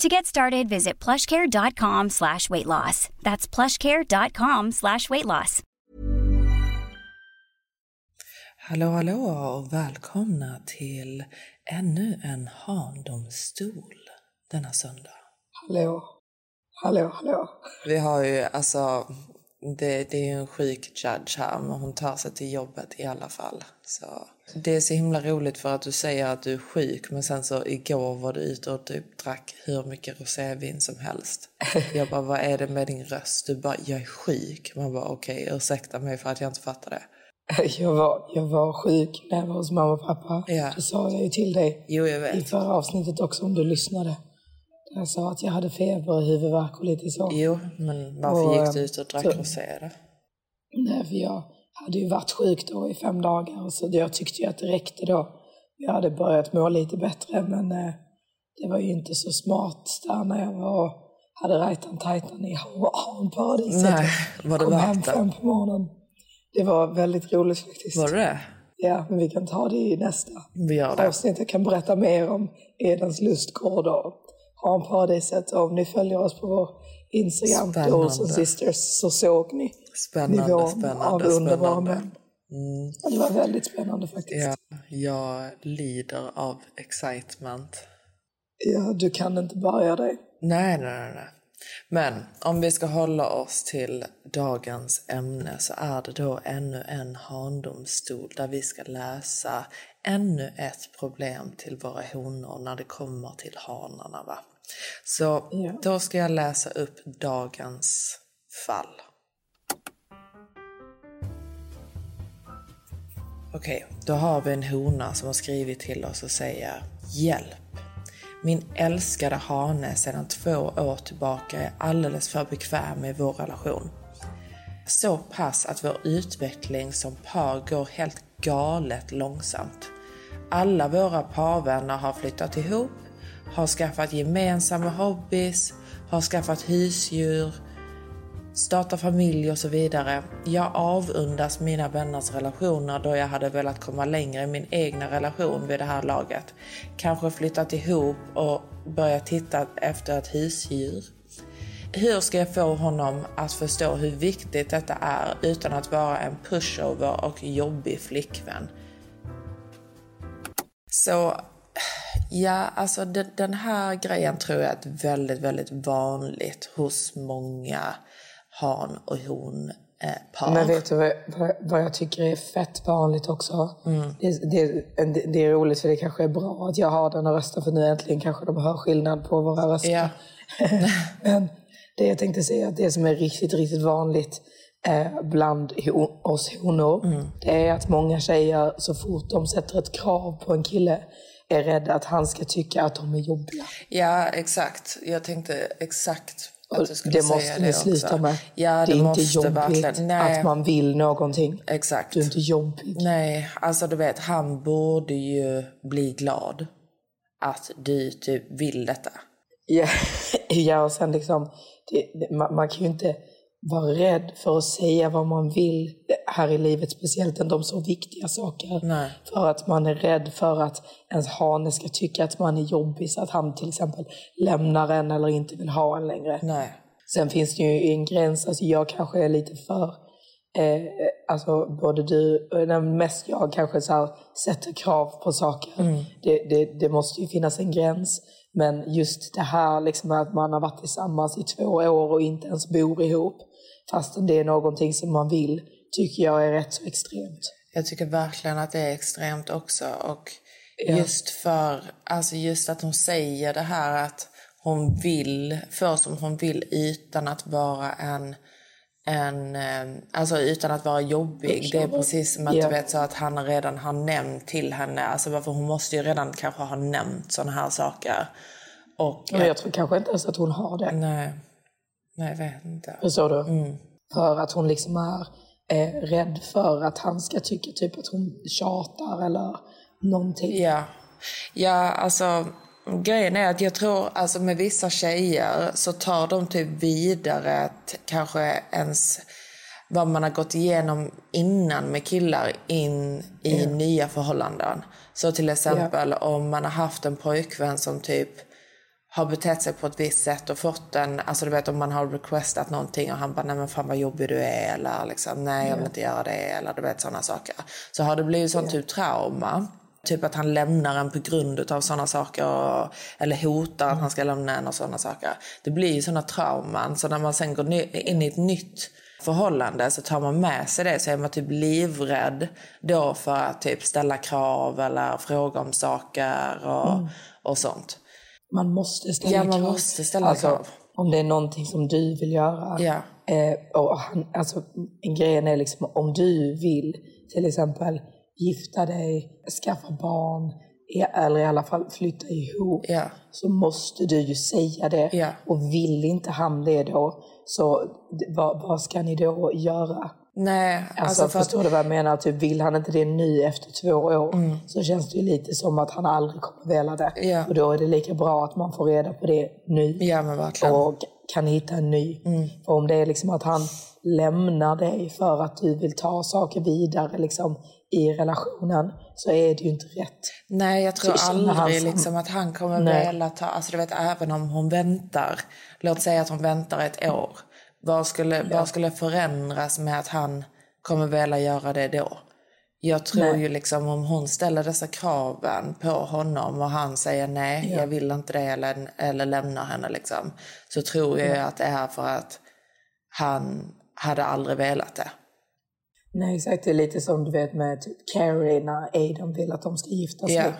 To get started, visit plushcare.com slash weight loss. That's plushcare.com slash weight loss. Hallå, hallå och välkomna till ännu en handomstol denna söndag. Hallå, hallå, hallå. Vi har ju alltså, det, det är en sjuk judge här men hon tar sig till jobbet i alla fall. Så det är så himla roligt för att du säger att du är sjuk men sen så igår var du ute och typ drack hur mycket rosévin som helst. Jag bara, vad är det med din röst? Du bara, jag är sjuk. Man bara, okej, okay, ursäkta mig för att jag inte fattar det. Jag var, jag var sjuk när jag var hos mamma och pappa. Ja. Det sa jag ju till dig Jo, jag vet. i förra avsnittet också om du lyssnade. Jag sa att jag hade feber och huvudvärk och lite så. Jo, men varför Och, gick du ut och drack rosé? Nej, för jag hade ju varit sjuk då i fem dagar så jag tyckte ju att det räckte då. Jag hade börjat må lite bättre men eh, det var ju inte så smart där när jag var hade rajtan tajtan i hanparadiset. Nej, var det Kom hem värt det? fem på morgonen. Det var väldigt roligt faktiskt. Var det? Ja, men vi kan ta det i nästa Vi gör det. avsnitt. Jag kan berätta mer om Edens lustgård och hanparadiset. Och om ni följer oss på vår Instagram. Dolls and Sisters, så såg ni Spännande, nivån spännande, av underbara män. Ja, Det var väldigt spännande faktiskt. Ja, jag lider av excitement. Ja, du kan inte börja dig. Nej, nej, nej, nej. Men om vi ska hålla oss till dagens ämne så är det då ännu en handomstol där vi ska läsa ännu ett problem till våra honor när det kommer till hanarna. Va? Så Ja. då ska jag läsa upp dagens fall. Okej, då har vi en hona som har skrivit till oss och säger Hjälp! Min älskade hane sedan två år tillbaka är alldeles för bekväm med vår relation. Så pass att vår utveckling som par går helt galet långsamt. Alla våra parvänner har flyttat ihop, har skaffat gemensamma hobbys, har skaffat husdjur, startat familj och så vidare. Jag avundas mina vänners relationer då jag hade velat komma längre i min egna relation vid det här laget. Kanske flyttat ihop och börjat titta efter ett husdjur. Hur ska jag få honom att förstå hur viktigt detta är utan att vara en pushover och jobbig flickvän? Så ja, alltså den, den här grejen tror jag är väldigt, väldigt vanligt hos många han och hon eh, par. Men vet du vad, vad, vad jag tycker är fett vanligt också? Det, det, det, det är roligt för det kanske är bra att jag har den och röstar för nu äntligen kanske de hör skillnad på våra röster. Ja. Men det jag tänkte säga, att det som är riktigt, riktigt vanligt eh, bland ho- oss honor, det är att många tjejer så fort de sätter ett krav på en kille är rädda att han ska tycka att de är jobbiga. Ja, exakt. Jag tänkte exakt att du skulle det säga måste ni sluta med. Ja, det, det är inte måste jobbigt att man vill någonting. exakt. Du är inte jobbig. Nej, alltså du vet, han borde ju bli glad att du typ vill detta. Ja, ja och sen liksom, det, man, man kan ju inte vara rädd för att säga vad man vill här i livet, speciellt inte om så viktiga saker. Nej. För att man är rädd för att ens hane ska tycka att man är jobbig, så att han till exempel lämnar en eller inte vill ha en längre. Nej. Sen finns det ju en gräns, alltså jag kanske är lite för, eh, alltså både du, och den mest jag kanske så här, sätter krav på saker. Det, det, det måste ju finnas en gräns. Men just det här liksom att man har varit tillsammans i två år och inte ens bor ihop. Fastän det är någonting som man vill, tycker jag är rätt så extremt. Jag tycker verkligen att det är extremt också. Och Ja. just för, alltså just att hon säger det här att hon vill, för som hon vill utan att vara en, en eh, alltså utan att vara jobbig. Det är precis som att Ja. du vet så att han redan har nämnt till henne, alltså varför hon måste ju redan kanske ha nämnt sådana här saker. Och, Men jag tror kanske inte ens att hon har det. nej, nej jag vet inte. Förstår du? Mm. För att hon liksom är eh, rädd för att han ska tycka typ att hon tjatar eller någonting. Ja. ja, alltså grejen är att jag tror alltså med vissa tjejer så tar de typ vidare kanske ens vad man har gått igenom innan med killar in i nya förhållanden. Så till exempel om man har haft en pojkvän som typ har betett sig på ett visst sätt och fått en, alltså du vet om man har requestat någonting och han bara nej men fan vad jobbig du är eller liksom nej jag vill inte göra det eller du vet sådana saker. Så har det blivit sån typ trauma, typ att han lämnar en på grund av sådana saker och, eller hotar att han ska lämna en och sådana saker. Det blir ju sådana trauman så när man sen går in i ett nytt förhållande så tar man med sig det så är man typ livrädd då för att typ ställa krav eller fråga om saker och, och sånt. Man måste ställa Ja, man krav. måste ställa alltså, krav. Om det är någonting som du vill göra. Ja. Eh, och han, alltså, grejen är liksom om du vill till exempel gifta dig, skaffa barn eller i alla fall flytta ihop Ja. så måste du ju säga det. Ja. Och vill inte han det då, så vad, vad ska ni då göra? Nej, Alltså, alltså för att, förstår du vad jag menar? Typ, vill han inte det nu efter två år Mm. så känns det ju lite som att han aldrig kommer vilja det. Ja. Och då är det lika bra att man får reda på det nu ja men verkligen. och kan hitta en ny. Mm. För om det är liksom att han lämnar dig för att du vill ta saker vidare liksom, i relationen så är det ju inte rätt. Nej, jag tror han aldrig som- liksom att han kommer Nej. vilja ta... Alltså du vet, även om hon väntar. Låt säga att hon väntar ett år. Vad skulle, vad skulle förändras med att han kommer vilja göra det då? Jag tror Nej. ju liksom om hon ställer dessa kraven på honom och han säger nej, jag vill inte det eller, eller lämnar henne liksom. Så tror jag att det är för att han hade aldrig velat det. Nej exakt, det är lite som du vet med typ Carrie när Aiden vill att de ska gifta sig. Ja.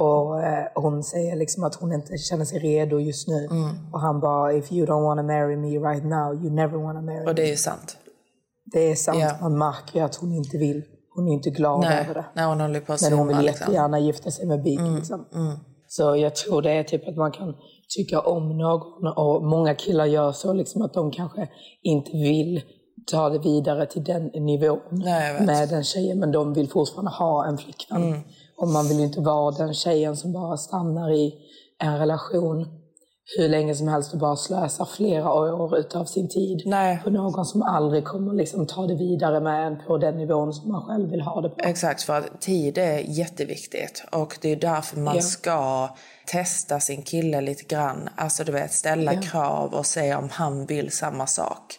Och eh, hon säger liksom att hon inte känner sig redo just nu. Mm. Och han bara, if you don't wanna marry me right now, you never wanna marry Och det me. är ju sant. Det är sant, Ja. man märker ju att hon inte vill. Hon är inte glad Nej, över det. när hon håller på att Men hon vill liksom. jättegärna gifta sig med Big. Mm, Liksom. Så jag tror det är typ att man kan tycka om någon och många killar gör så liksom att de kanske inte vill ta det vidare till den nivån Nej, med den tjejen men de vill fortfarande ha en flickvän. Och man vill ju inte vara den tjejen som bara stannar i en relation hur länge som helst och bara slösar flera år utav sin tid Nej. på någon som aldrig kommer liksom ta det vidare med en på den nivån som man själv vill ha det på. Exakt, för att tid är jätteviktigt. Och det är därför man Ja. ska testa sin kille lite grann. Alltså du vet, ställa Ja. krav och se om han vill samma sak.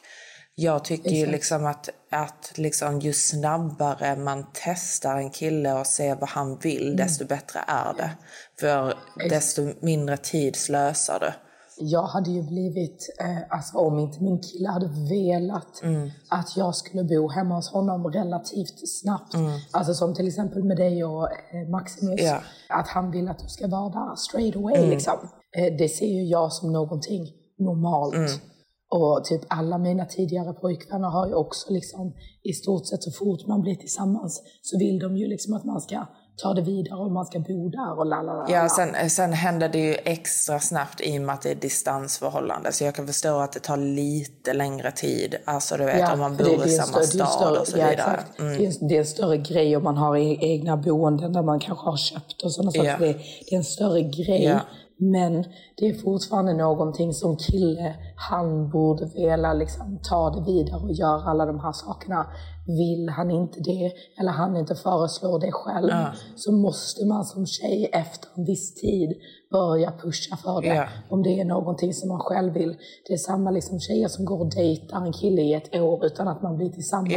Jag tycker ju liksom att, att liksom ju snabbare man testar en kille och ser vad han vill, Mm. desto bättre är det. För desto mindre tid slösar du. Jag hade ju blivit, eh, alltså om inte min kille hade velat Mm. att jag skulle bo hemma hos honom relativt snabbt. Alltså som till exempel med dig och eh, Maximus. Mm. Mm. Att han vill att du ska vara där straight away liksom. Eh, det ser ju jag som någonting normalt. Och typ alla mina tidigare pojkvänner har ju också liksom i stort sett så fort man blir tillsammans så vill de ju liksom att man ska ta det vidare och man ska bo där och lalala. Ja, sen, sen händer det ju extra snabbt i och med att det är distansförhållande. Så jag kan förstå att det tar lite längre tid. Alltså du vet om man bor det- det i samma större- stad större- och så ja, vidare. Mm. Det, är det är en större grej om man har e- egna boenden där man kanske har köpt och sådana saker. Ja. Det, det är en större grej. Ja. Men det är fortfarande någonting som kille, han borde vilja liksom ta det vidare och göra alla de här sakerna. Vill han inte det, eller han inte föreslår det själv, så måste man som tjej efter en viss tid börja pusha för det. Ja. Om det är någonting som man själv vill. Det är samma liksom tjejer som går och dejtar en kille i ett år utan att man blir tillsammans.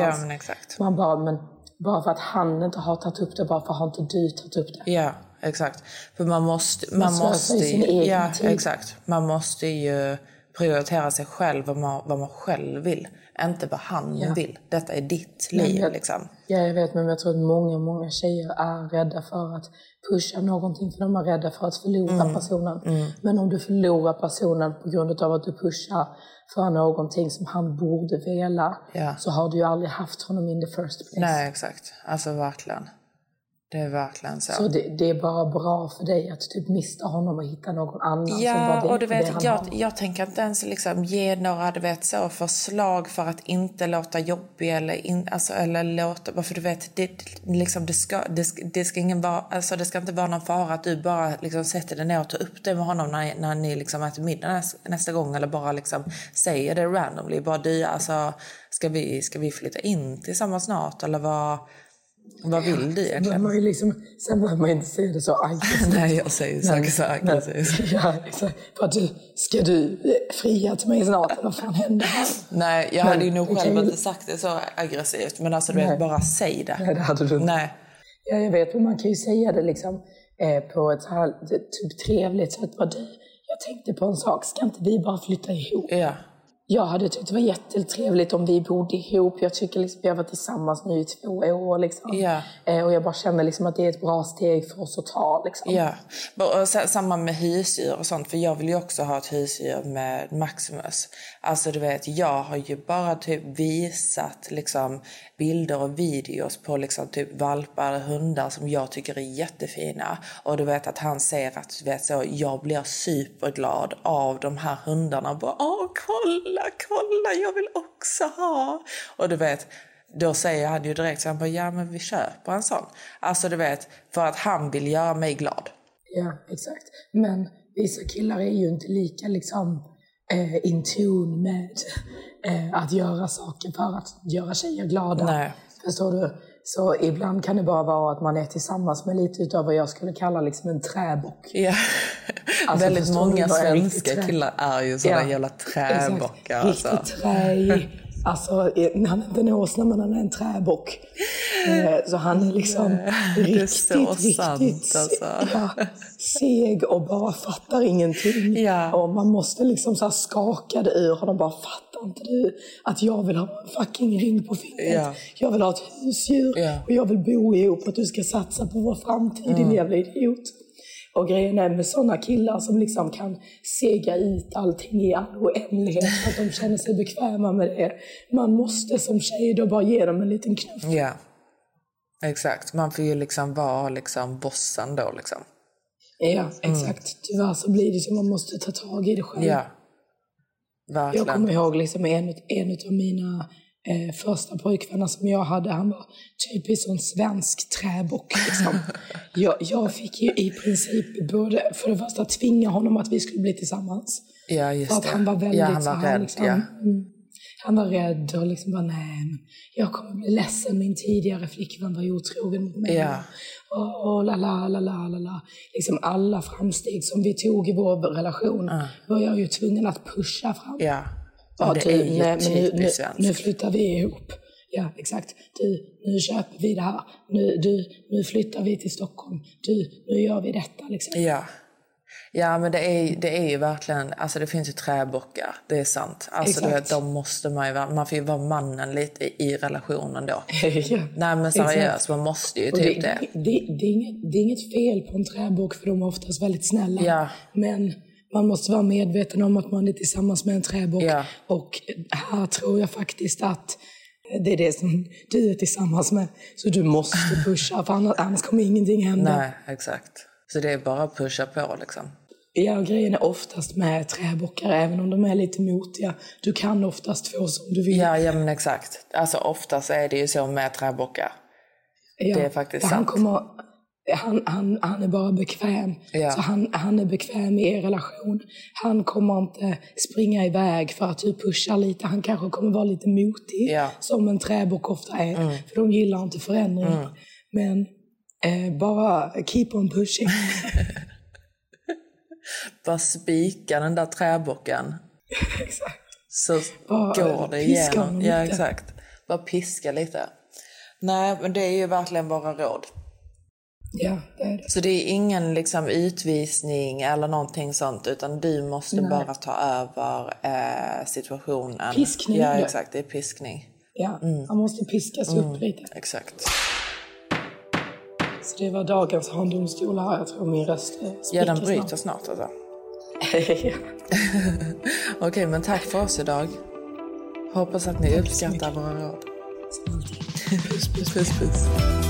Ja. Man bara, men bara för att han inte har tagit upp det, bara för att har inte du tagit upp det? Exakt. För man måste, man slösar måste ju ja, tid. exakt. Man måste ju prioritera sig själv, vad man, vad man själv vill. Inte vad han Ja. vill. Detta är ditt liv jag- liksom. Ja, jag vet, men jag tror att många, många tjejer är rädda för att pusha någonting, för de är rädda för att förlora Mm. personen. Men om du förlorar personen på grund av att du pushar för någonting som han borde vilja, Ja. så har du ju aldrig haft honom in the first place. Nej, exakt. Alltså verkligen. Det är verkligen så. Så det, det är bara bra för dig att typ mista honom och hitta någon annan som bara Ja, och du vet, jag, jag tänker inte ens liksom ge några du vet, så förslag för att inte låta jobbig eller, in, alltså, eller låta... För du vet, det, liksom, det, ska, det, det, ska ingen vara, alltså, det ska inte vara någon fara att du bara liksom, sätter dig ner och tar upp det med honom när, när ni liksom, äter middag nästa, nästa gång eller bara liksom, säger det randomly. Bara du, alltså, ska, vi, ska vi flytta in tillsammans snart eller vad, vad vill du egentligen? man liksom, sen behöver man inte säga det så aggressivt. Nej, jag säger saker så aggressivt. Ja, exakt. För att du, ska du fria till mig snart? Vad fan händer här? Nej, jag Men hade ju nog själv inte sagt det så aggressivt. Men alltså du vet, bara säg det. Nej, det hade du inte. Nej. Ja, jag vet, men man kan ju säga det liksom eh, på ett här typ trevligt sätt. Bara, du, jag tänkte på en sak, ska inte vi bara flytta ihop? Ja. Jag hade tyckt det var jättetrevligt om vi bodde ihop. Jag tycker liksom, vi har varit tillsammans nu i två år. Liksom. Ja. Eh, och jag bara känner liksom att det är ett bra steg för oss att ta. Liksom. Ja, och sa- samma med husdjur och sånt. För jag vill ju också ha ett husdjur med Maximus. Alltså du vet, jag har ju bara typ visat liksom bilder och videos på liksom typ valpar och hundar som jag tycker är jättefina. Och du vet att han ser att du vet så, jag blir superglad av de här hundarna. Bara, Åh, kolla, kolla, jag vill också ha. Och du vet, då säger han ju direkt så han bara, ja men vi köper en sån. Alltså du vet, för att han vill göra mig glad. Ja, exakt. Men vissa killar är ju inte lika liksom eh, in tune med eh, att göra saker för att göra tjejer glada. Nej. Förstår du? Så ibland kan det bara vara att man är tillsammans med lite utav vad jag skulle kalla liksom en träbock. Ja. Alltså, Väldigt många svenska killar är ju sådana Ja, jävla träbockar. Exakt. Alltså. Riktigt träig. Alltså, han är inte en åsna, men han är en träbock. Eh, Så han är liksom det är riktigt, så riktigt sant, alltså. ja, seg och bara fattar ingenting. Ja. Och man måste liksom så skaka det ur honom. Bara fattar inte du att jag vill ha en fucking ring på fingret? Ja. Jag vill ha ett husdjur. Mm. och jag vill bo ihop. Att du ska satsa på vår framtid, din jävla idiot. Och grejen är med sådana killar som liksom kan sega ut allting i all oändlighet för att de känner sig bekväma med det. Man måste som tjej då bara ge dem en liten knuff. Ja, exakt. Man får ju liksom vara liksom bossen då liksom. Ja, exakt. Tyvärr så blir det så man måste ta tag i det själv. Ja, Jag kommer ihåg liksom en, en av mina eh, första pojkvänner som jag hade, han var typiskt sån svensk träbock. Liksom. jag, jag fick ju i princip både, för det första tvinga honom att vi skulle bli tillsammans. Ja, För just att det. han var väldigt ja, han så var här, rädd. liksom, ja. mm, Han var rädd och liksom bara, nej, men jag kommer bli ledsen. Min tidigare flickvän var otrogen mot mig. Ja. Och, och la, la, la, la, la, la. Liksom alla framsteg som vi tog i vår relation var jag ju tvungen att pusha fram. ja. Ja, det är ju nej, nu, nu, nu flyttar vi ihop. Ja, exakt. Du, nu köper vi det här. Nu, du, nu flyttar vi till Stockholm. Du, nu gör vi detta. Liksom. Ja. Ja, men det är, det är ju verkligen, alltså det finns ju träbockar, det är sant. Alltså du Exakt. de måste man ju vara, man får ju vara mannen lite i, i relationen då. ja. Nej men seriöst, man måste ju Och typ det, det. det, det, är inget, det är inget fel på en träbock för de är oftast väldigt snälla. Ja. Men man måste vara medveten om att man är tillsammans med en träbock. Ja. Och här tror jag faktiskt att det är det som du är tillsammans med. Så du måste pusha, för annars, annars kommer ingenting hända. Nej, exakt. Så det är bara att pusha på liksom. Ja, och grejen är oftast med träbockar, även om de är lite motiga. Du kan oftast få som du vill. Ja, ja men exakt. Alltså oftast är det ju så med träbockar. Ja, det är faktiskt han, sant. kommer, han, han, han är bara bekväm. Ja. Så han, han är bekväm i er relation. Han kommer inte springa iväg för att du pushar lite. Han kanske kommer vara lite motig, Ja. som en träbock ofta är. För de gillar inte förändring. Men eh, bara keep on pushing. Bara spika den där träbocken Exakt. så Bara går det igenom. Ja, exakt. Bara piska lite. Nej, men det är ju verkligen våra råd. Ja, det är det. Så det är ingen liksom utvisning eller någonting sånt utan du måste Nej. bara ta över eh, situationen. Piskning, Ja, exakt. Det är piskning. Ja, Mm. han måste piskas upp lite. Exakt. Så det var dagens handdomstolar. Jag tror min röst Ja, den bryter snart alltså. snart. Okej, men tack för oss idag. Hoppas att ni uppskattar våra råd. puss, puss. Puss, puss.